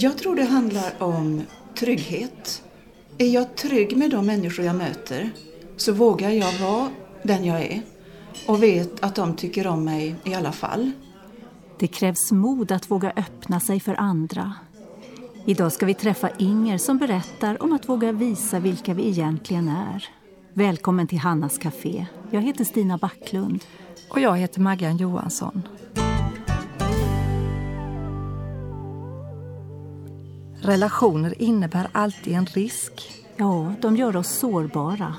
Jag tror det handlar om trygghet. Är jag trygg med de människor jag möter så vågar jag vara den jag är och vet att de tycker om mig i alla fall. Det krävs mod att våga öppna sig för andra. Idag ska vi träffa Inger som berättar om att våga visa vilka vi egentligen är. Välkommen till Hannas Café. Jag heter Stina Backlund. Och jag heter Maggan Johansson. Relationer innebär alltid en risk. Ja, de gör oss sårbara.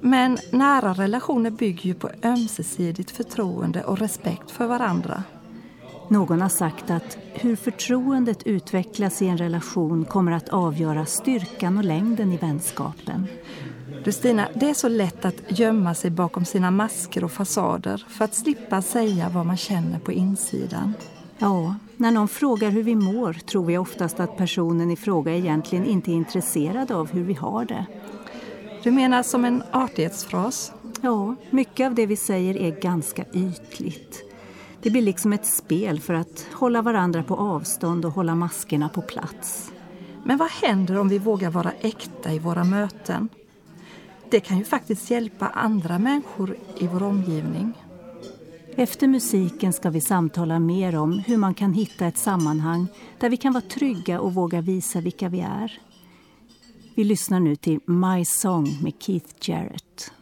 Men nära relationer bygger ju på ömsesidigt förtroende och respekt för varandra. Någon har sagt att hur förtroendet utvecklas i en relation kommer att avgöra styrkan och längden i vänskapen. Du Stina, det är så lätt att gömma sig bakom sina masker och fasader för att slippa säga vad man känner på insidan. Ja, när någon frågar hur vi mår tror vi oftast att personen i fråga egentligen inte är intresserad av hur vi har det. Du menar som en artighetsfras? Ja, mycket av det vi säger är ganska ytligt. Det blir liksom ett spel för att hålla varandra på avstånd och hålla maskerna på plats. Men vad händer om vi vågar vara äkta i våra möten? Det kan ju faktiskt hjälpa andra människor i vår omgivning. Efter musiken ska vi samtala mer om hur man kan hitta ett sammanhang där vi kan vara trygga och våga visa vilka vi är. Vi lyssnar nu till My Song med Keith Jarrett.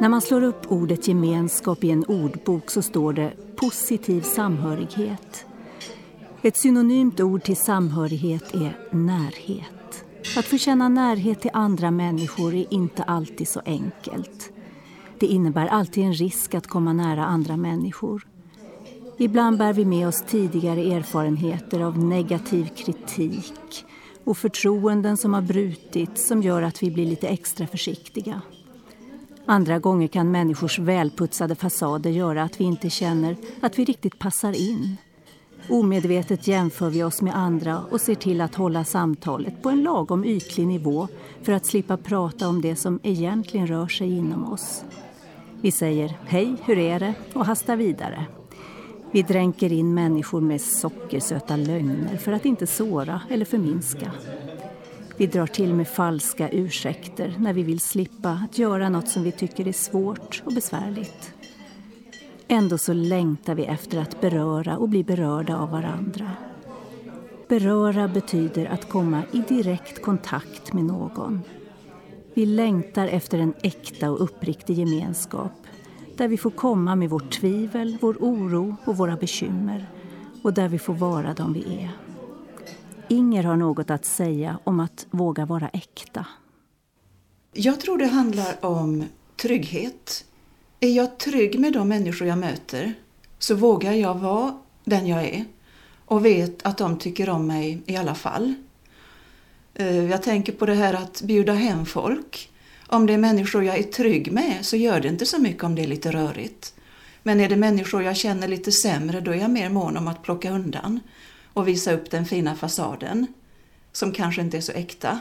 När man slår upp ordet gemenskap i en ordbok så står det positiv samhörighet. Ett synonymt ord till samhörighet är närhet. Att få känna närhet till andra människor är inte alltid så enkelt. Det innebär alltid en risk att komma nära andra människor. Ibland bär vi med oss tidigare erfarenheter av negativ kritik och förtroenden som har brutits som gör att vi blir lite extra försiktiga. Andra gånger kan människors välputsade fasader göra att vi inte känner att vi riktigt passar in. Omedvetet jämför vi oss med andra och ser till att hålla samtalet på en lagom ytlig nivå för att slippa prata om det som egentligen rör sig inom oss. Vi säger hej, hur är det? och hastar vidare. Vi dränker in människor med sockersöta lögner för att inte såra eller förminska. Vi drar till med falska ursäkter när vi vill slippa att göra något som vi tycker är svårt och besvärligt. Ändå så längtar vi efter att beröra och bli berörda av varandra. Beröra betyder att komma i direkt kontakt med någon. Vi längtar efter en äkta och uppriktig gemenskap där vi får komma med vårt tvivel, vår oro och våra bekymmer och där vi får vara de vi är. Inger har något att säga om att våga vara äkta. Jag tror det handlar om trygghet. Är jag trygg med de människor jag möter så vågar jag vara den jag är och vet att de tycker om mig i alla fall. Eh, jag tänker på det här att bjuda hem folk. Om det är människor jag är trygg med så gör det inte så mycket om det är lite rörigt. Men är det människor jag känner lite sämre då är jag mer mån om att plocka undan och visa upp den fina fasaden som kanske inte är så äkta.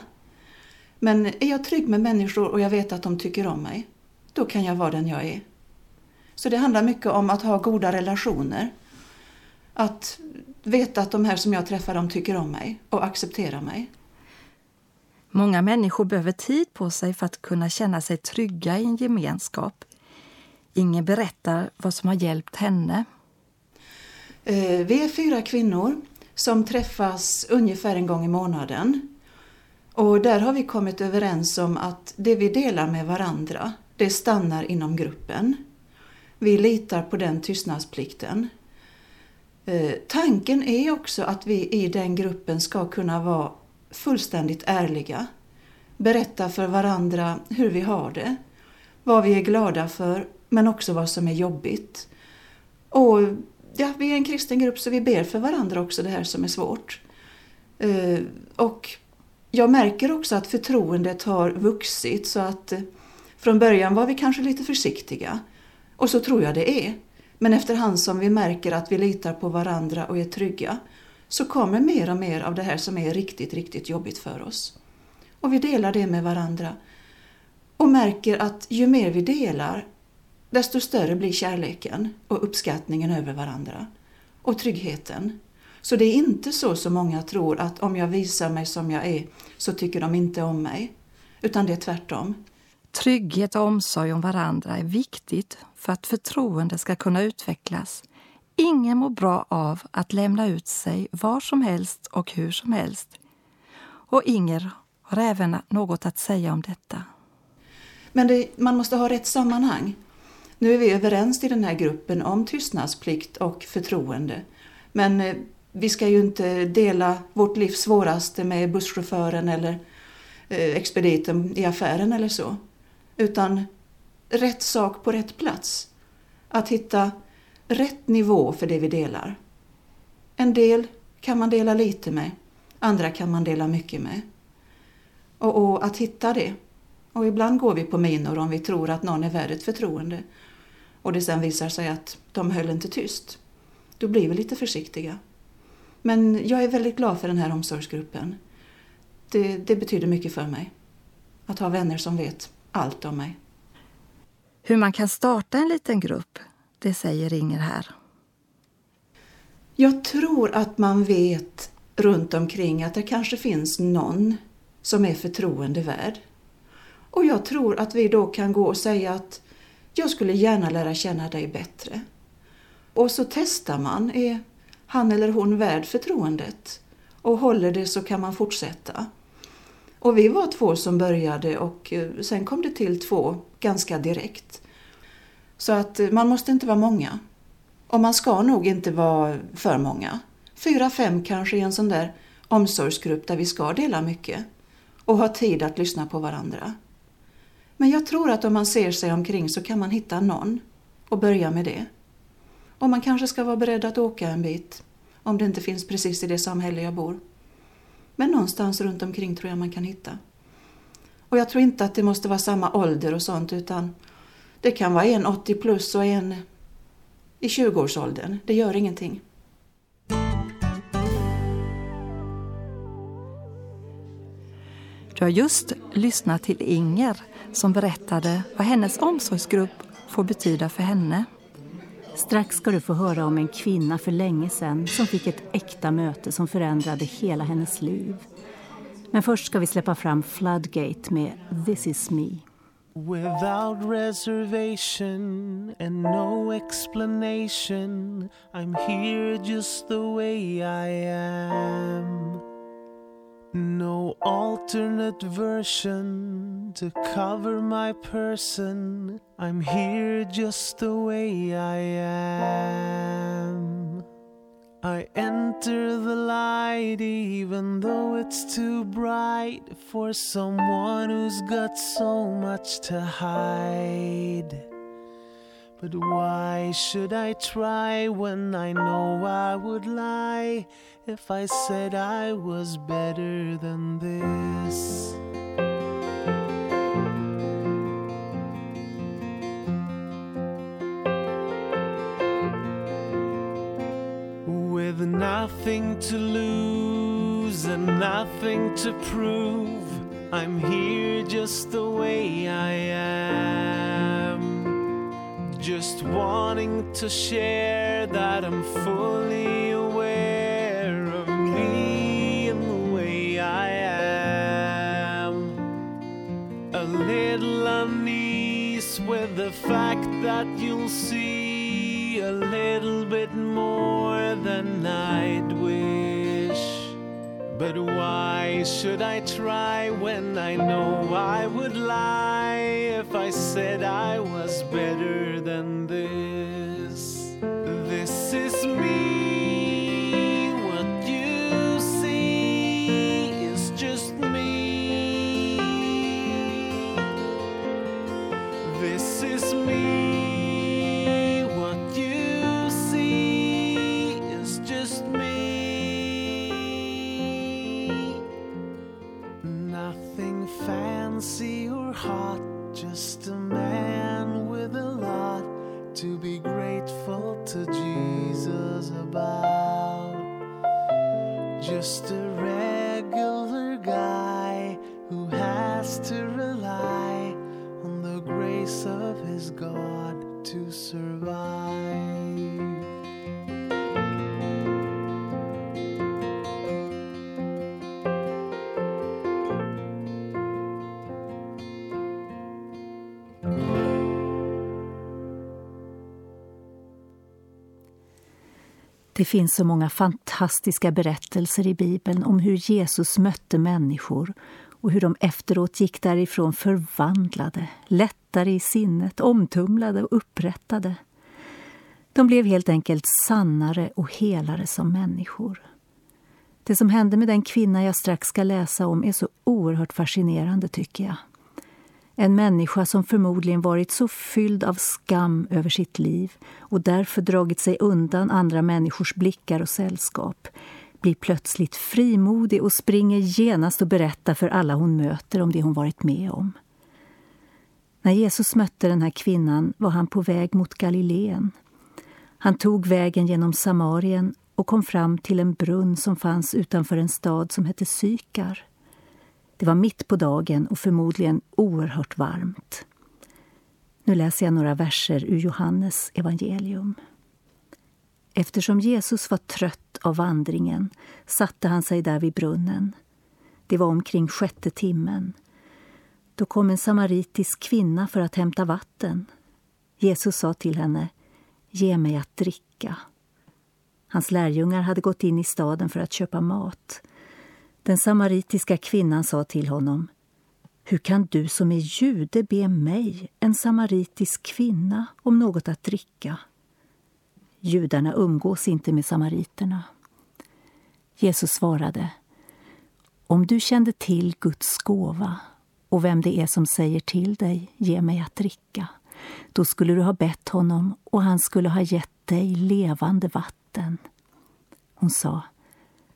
Men är jag trygg med människor och jag vet att de tycker om mig, då kan jag vara den jag är. Så det handlar mycket om att ha goda relationer. Att veta att de här som jag träffar, de tycker om mig och accepterar mig. Många människor behöver tid på sig för att kunna känna sig trygga i en gemenskap. Ingen berättar vad som har hjälpt henne. Eh, vi är fyra kvinnor som träffas ungefär en gång i månaden. Och där har vi kommit överens om att det vi delar med varandra, det stannar inom gruppen. Vi litar på den tystnadsplikten. Eh, tanken är också att vi i den gruppen ska kunna vara fullständigt ärliga. Berätta för varandra hur vi har det, vad vi är glada för, men också vad som är jobbigt. Och ja, vi är en kristen grupp så vi ber för varandra också det här som är svårt. Eh, och jag märker också att förtroendet har vuxit så att eh, från början var vi kanske lite försiktiga. Och så tror jag det är. Men efterhand som vi märker att vi litar på varandra och är trygga så kommer mer och mer av det här som är riktigt, riktigt jobbigt för oss. Och vi delar det med varandra och märker att ju mer vi delar desto större blir kärleken och uppskattningen över varandra och tryggheten. Så det är inte så som många tror att om jag visar mig som jag är så tycker de inte om mig. Utan det är tvärtom. Trygghet och omsorg om varandra är viktigt för att förtroende ska kunna utvecklas. Ingen mår bra av att lämna ut sig var som helst och hur som helst. Och Inger har även något att säga om detta. Men det, man måste ha rätt sammanhang. Nu är vi överens i den här gruppen om tystnadsplikt och förtroende. Men eh, vi ska ju inte dela vårt livs svåraste med busschauffören eller eh, expediten i affären eller så. Utan rätt sak på rätt plats. Att hitta rätt nivå för det vi delar. En del kan man dela lite med, andra kan man dela mycket med. Och, och att hitta det. Och ibland går vi på minor om vi tror att någon är värd ett förtroende och det sen visar sig att de höll inte tyst. Då blir vi lite försiktiga. Men jag är väldigt glad för den här omsorgsgruppen. Det, det betyder mycket för mig. Att ha vänner som vet allt om mig. Hur man kan starta en liten grupp, det säger Inger här. Jag tror att man vet runt omkring att det kanske finns någon som är förtroendevärd. Och jag tror att vi då kan gå och säga att jag skulle gärna lära känna dig bättre. Och så testar man, är han eller hon värd förtroendet? Och håller det så kan man fortsätta. Och vi var två som började och eh, sen kom det till två ganska direkt. Så att eh, man måste inte vara många. Och man ska nog inte vara för många. Fyra, fem kanske i en sån där omsorgsgrupp där vi ska dela mycket och ha tid att lyssna på varandra. Men jag tror att om man ser sig omkring så kan man hitta någon och börja med det. Och man kanske ska vara beredd att åka en bit om det inte finns precis i det samhälle jag bor. Men någonstans runt omkring tror jag man kan hitta. Och jag tror inte att det måste vara samma ålder och sånt utan det kan vara en 80 plus och en i 20-årsåldern. Det gör ingenting. Du har just lyssnat till Inger som berättade vad hennes omsorgsgrupp får betyda för henne. Strax ska du få höra om en kvinna för länge sedan som fick ett äkta möte som förändrade hela hennes liv. Men först ska vi släppa fram Floodgate med This is me. Without reservation and no explanation I'm here just the way I am No alternate version to cover my person. I'm here just the way I am. I enter the light even though it's too bright for someone who's got so much to hide. But why should I try when I know I would lie? if I said I was better than this. With nothing to lose and nothing to prove, I'm here just the way I am. Just wanting to share that I'm fully aware of me and the way I am. A little unease with the fact that you'll see But why should I try when I know I would lie if I said I was better than this? This is Det finns så många fantastiska berättelser i Bibeln om hur Jesus mötte människor och hur de efteråt gick därifrån förvandlade, lättare i sinnet, omtumlade och upprättade. De blev helt enkelt sannare och helare som människor. Det som hände med den kvinna jag strax ska läsa om är så oerhört fascinerande, tycker jag. En människa som förmodligen varit så fylld av skam över sitt liv och därför dragit sig undan andra människors blickar och sällskap blir plötsligt frimodig och springer genast och berättar för alla hon möter om det hon varit med om. När Jesus mötte den här kvinnan var han på väg mot Galileen. Han tog vägen genom Samarien och kom fram till en brunn som fanns utanför en stad som hette Sykar. Det var mitt på dagen och förmodligen oerhört varmt. Nu läser jag några verser ur Johannes evangelium. Eftersom Jesus var trött av vandringen satte han sig där vid brunnen. Det var omkring sjätte timmen. Då kom en samaritisk kvinna för att hämta vatten. Jesus sa till henne, ge mig att dricka. Hans lärjungar hade gått in i staden för att köpa mat. Den samaritiska kvinnan sa till honom Hur kan du som är jude be mig, en samaritisk kvinna, om något att dricka? Judarna umgås inte med samariterna. Jesus svarade Om du kände till Guds gåva och vem det är som säger till dig, ge mig att dricka, då skulle du ha bett honom och han skulle ha gett dig levande vatten. Hon sa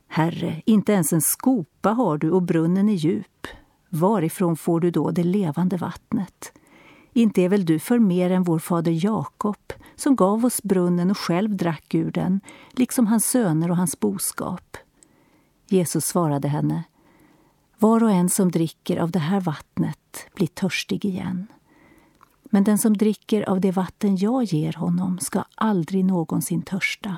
Herre, inte ens en skopa har du och brunnen är djup. Varifrån får du då det levande vattnet? Inte är väl du för mer än vår fader Jakob som gav oss brunnen och själv drack ur den, liksom hans söner och hans boskap. Jesus svarade henne Var och en som dricker av det här vattnet blir törstig igen. Men den som dricker av det vatten jag ger honom ska aldrig någonsin törsta.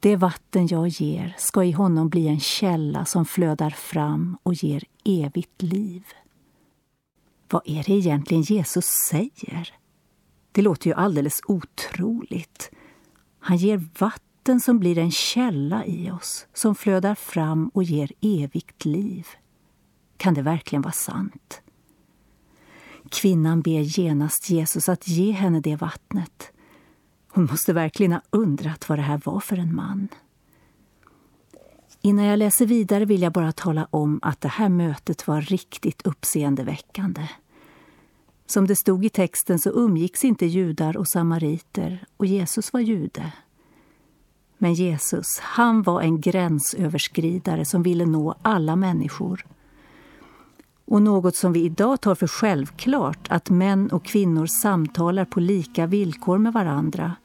Det vatten jag ger ska i honom bli en källa som flödar fram och ger evigt liv. Vad är det egentligen Jesus säger? Det låter ju alldeles otroligt. Han ger vatten som blir en källa i oss, som flödar fram och ger evigt liv. Kan det verkligen vara sant? Kvinnan ber genast Jesus att ge henne det vattnet. Hon måste verkligen ha undrat vad det här var för en man. Innan jag läser vidare vill jag bara tala om att det här mötet var riktigt uppseendeväckande. Som det stod i texten så umgicks inte judar och samariter och Jesus var jude. Men Jesus, han var en gränsöverskridare som ville nå alla människor. Och något som vi idag tar för självklart, att män och kvinnor samtalar på lika villkor med varandra,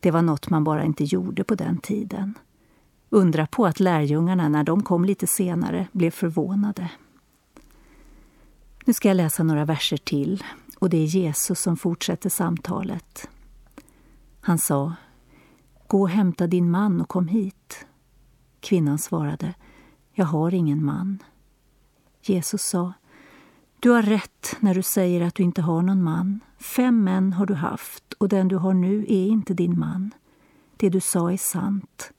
det var något man bara inte gjorde på den tiden. Undra på att lärjungarna, när de kom lite senare, blev förvånade. Nu ska jag läsa några verser till och det är Jesus som fortsätter samtalet. Han sa Gå och hämta din man och kom hit. Kvinnan svarade Jag har ingen man. Jesus sa Du har rätt när du säger att du inte har någon man. Fem män har du haft och den du har nu är inte din man. Det du sa är sant.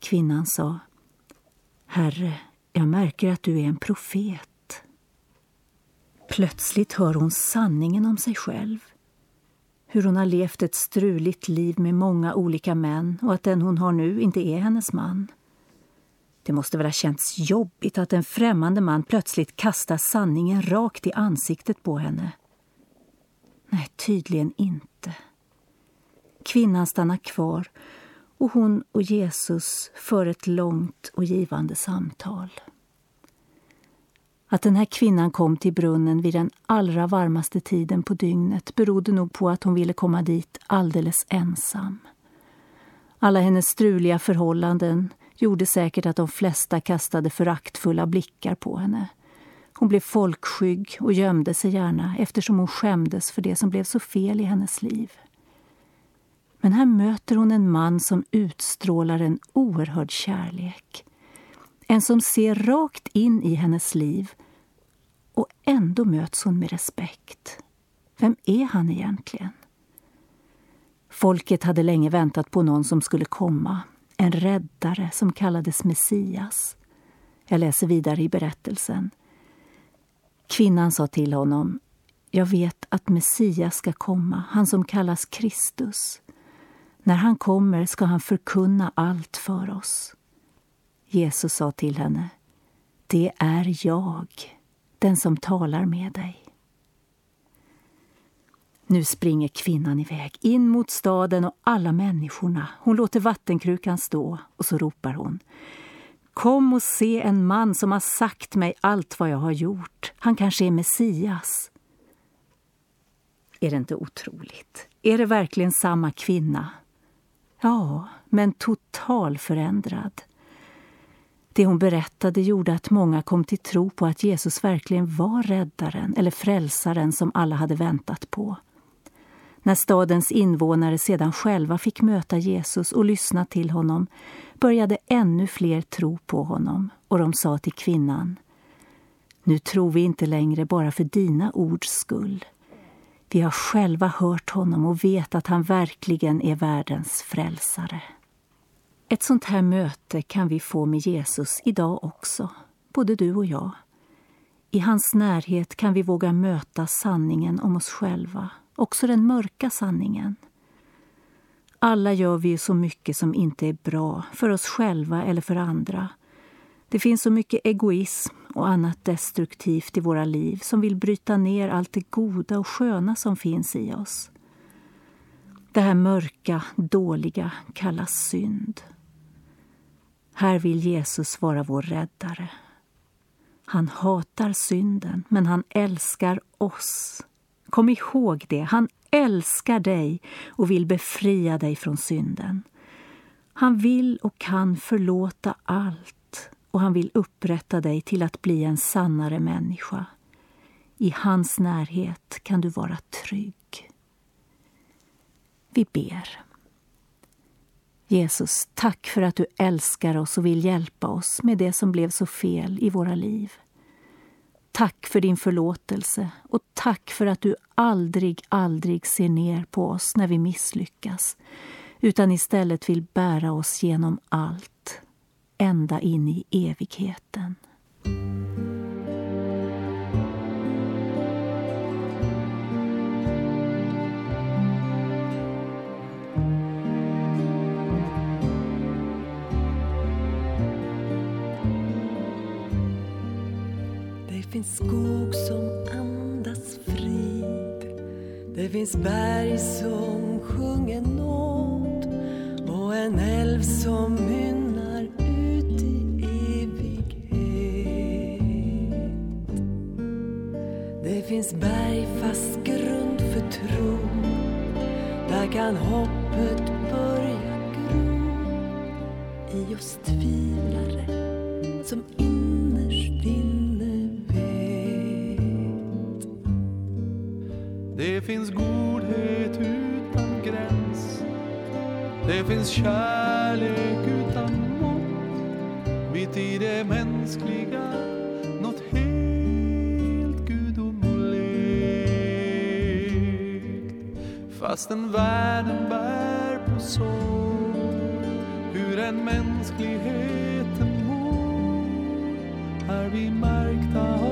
Kvinnan sa Herre, jag märker att du är en profet. Plötsligt hör hon sanningen om sig själv. Hur hon har levt ett struligt liv med många olika män och att den hon har nu inte är hennes man. Det måste väl ha känts jobbigt att en främmande man plötsligt kastar sanningen rakt i ansiktet på henne. Nej, tydligen inte. Kvinnan stannar kvar och hon och Jesus för ett långt och givande samtal. Att den här kvinnan kom till brunnen vid den allra varmaste tiden på dygnet berodde nog på att hon ville komma dit alldeles ensam. Alla hennes struliga förhållanden gjorde säkert att de flesta kastade föraktfulla blickar på henne. Hon blev folkskygg och gömde sig gärna eftersom hon skämdes för det som blev så fel i hennes liv. Men här möter hon en man som utstrålar en oerhörd kärlek. En som ser rakt in i hennes liv och ändå möts hon med respekt. Vem är han egentligen? Folket hade länge väntat på någon som skulle komma, en räddare som kallades Messias. Jag läser vidare i berättelsen. Kvinnan sa till honom, jag vet att Messias ska komma, han som kallas Kristus. När han kommer ska han förkunna allt för oss. Jesus sa till henne, det är jag, den som talar med dig. Nu springer kvinnan iväg, in mot staden och alla människorna. Hon låter vattenkrukan stå och så ropar hon. Kom och se en man som har sagt mig allt vad jag har gjort. Han kanske är Messias. Är det inte otroligt? Är det verkligen samma kvinna? Ja, men totalförändrad. Det hon berättade gjorde att många kom till tro på att Jesus verkligen var räddaren eller frälsaren som alla hade väntat på. När stadens invånare sedan själva fick möta Jesus och lyssna till honom började ännu fler tro på honom och de sa till kvinnan Nu tror vi inte längre bara för dina ords skull. Vi har själva hört honom och vet att han verkligen är världens frälsare. Ett sånt här möte kan vi få med Jesus idag också, både du och jag. I hans närhet kan vi våga möta sanningen om oss själva, också den mörka sanningen. Alla gör vi ju så mycket som inte är bra, för oss själva eller för andra. Det finns så mycket egoism och annat destruktivt i våra liv som vill bryta ner allt det goda och sköna som finns i oss. Det här mörka, dåliga kallas synd. Här vill Jesus vara vår räddare. Han hatar synden, men han älskar oss. Kom ihåg det, han älskar dig och vill befria dig från synden. Han vill och kan förlåta allt och han vill upprätta dig till att bli en sannare människa. I hans närhet kan du vara trygg. Vi ber. Jesus, tack för att du älskar oss och vill hjälpa oss med det som blev så fel i våra liv. Tack för din förlåtelse och tack för att du aldrig, aldrig ser ner på oss när vi misslyckas utan istället vill bära oss genom allt, ända in i evigheten. Finns skog som andas frid. Det finns berg som sjunger nåd och en älv som mynnar ut i evighet. Det finns bergfast grund för tro. Där kan hoppet börja gro i oss tvivlare som innerst inne finns godhet utan gräns. Det finns kärlek utan mått. Mitt i det mänskliga nåt helt gudomligt. Fastän världen bär på sorg hur en mänskligheten mår är vi märkta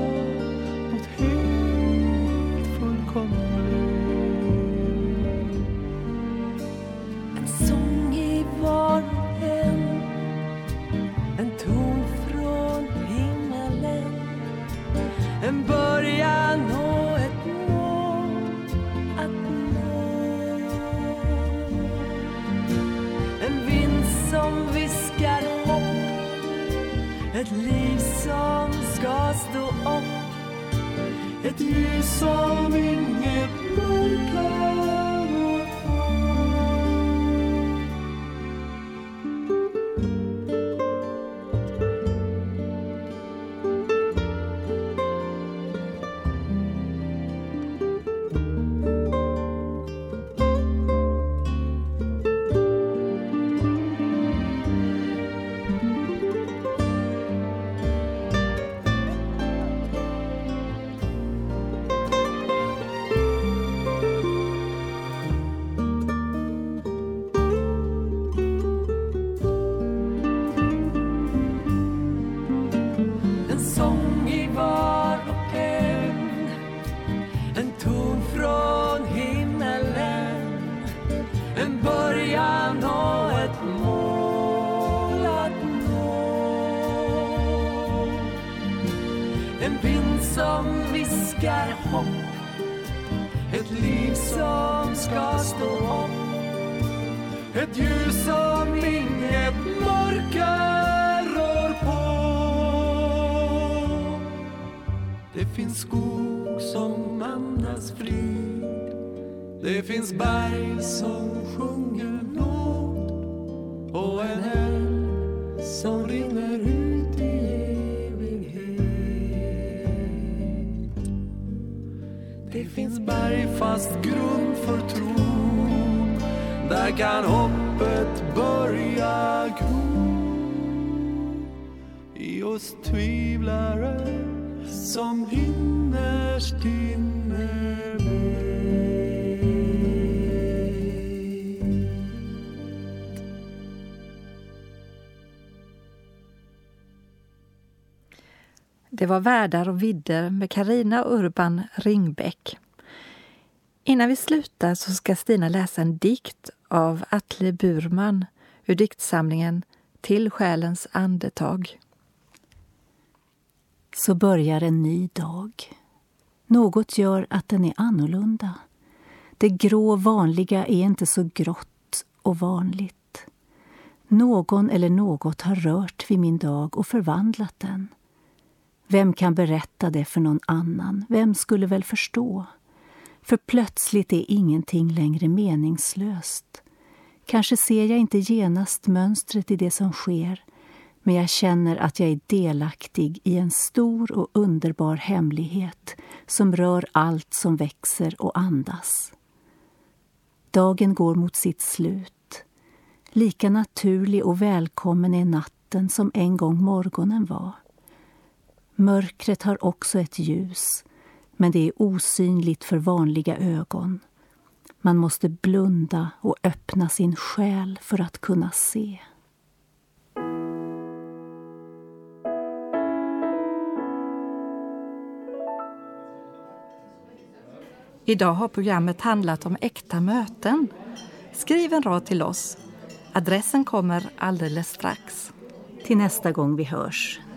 en början och ett mål att nå. En vind som viskar hopp, ett liv som ska stå upp, ett ljus som vill finns berg som sjunger nåd och en älv som rinner ut i evighet. Det finns bergfast grund för tro. Där kan hoppet börja gro. I oss tvivlare som innerst inne Det var Världar och vidder med Karina Urban Ringbäck. Innan vi slutar så ska Stina läsa en dikt av Atle Burman ur diktsamlingen Till själens andetag. Så börjar en ny dag. Något gör att den är annorlunda. Det grå vanliga är inte så grått och vanligt. Någon eller något har rört vid min dag och förvandlat den. Vem kan berätta det för någon annan? Vem skulle väl förstå? För plötsligt är ingenting längre meningslöst. Kanske ser jag inte genast mönstret i det som sker men jag känner att jag är delaktig i en stor och underbar hemlighet som rör allt som växer och andas. Dagen går mot sitt slut. Lika naturlig och välkommen är natten som en gång morgonen var. Mörkret har också ett ljus, men det är osynligt för vanliga ögon. Man måste blunda och öppna sin själ för att kunna se. Idag har programmet handlat om äkta möten. Skriv en rad till oss. Adressen kommer alldeles strax. Till nästa gång vi hörs,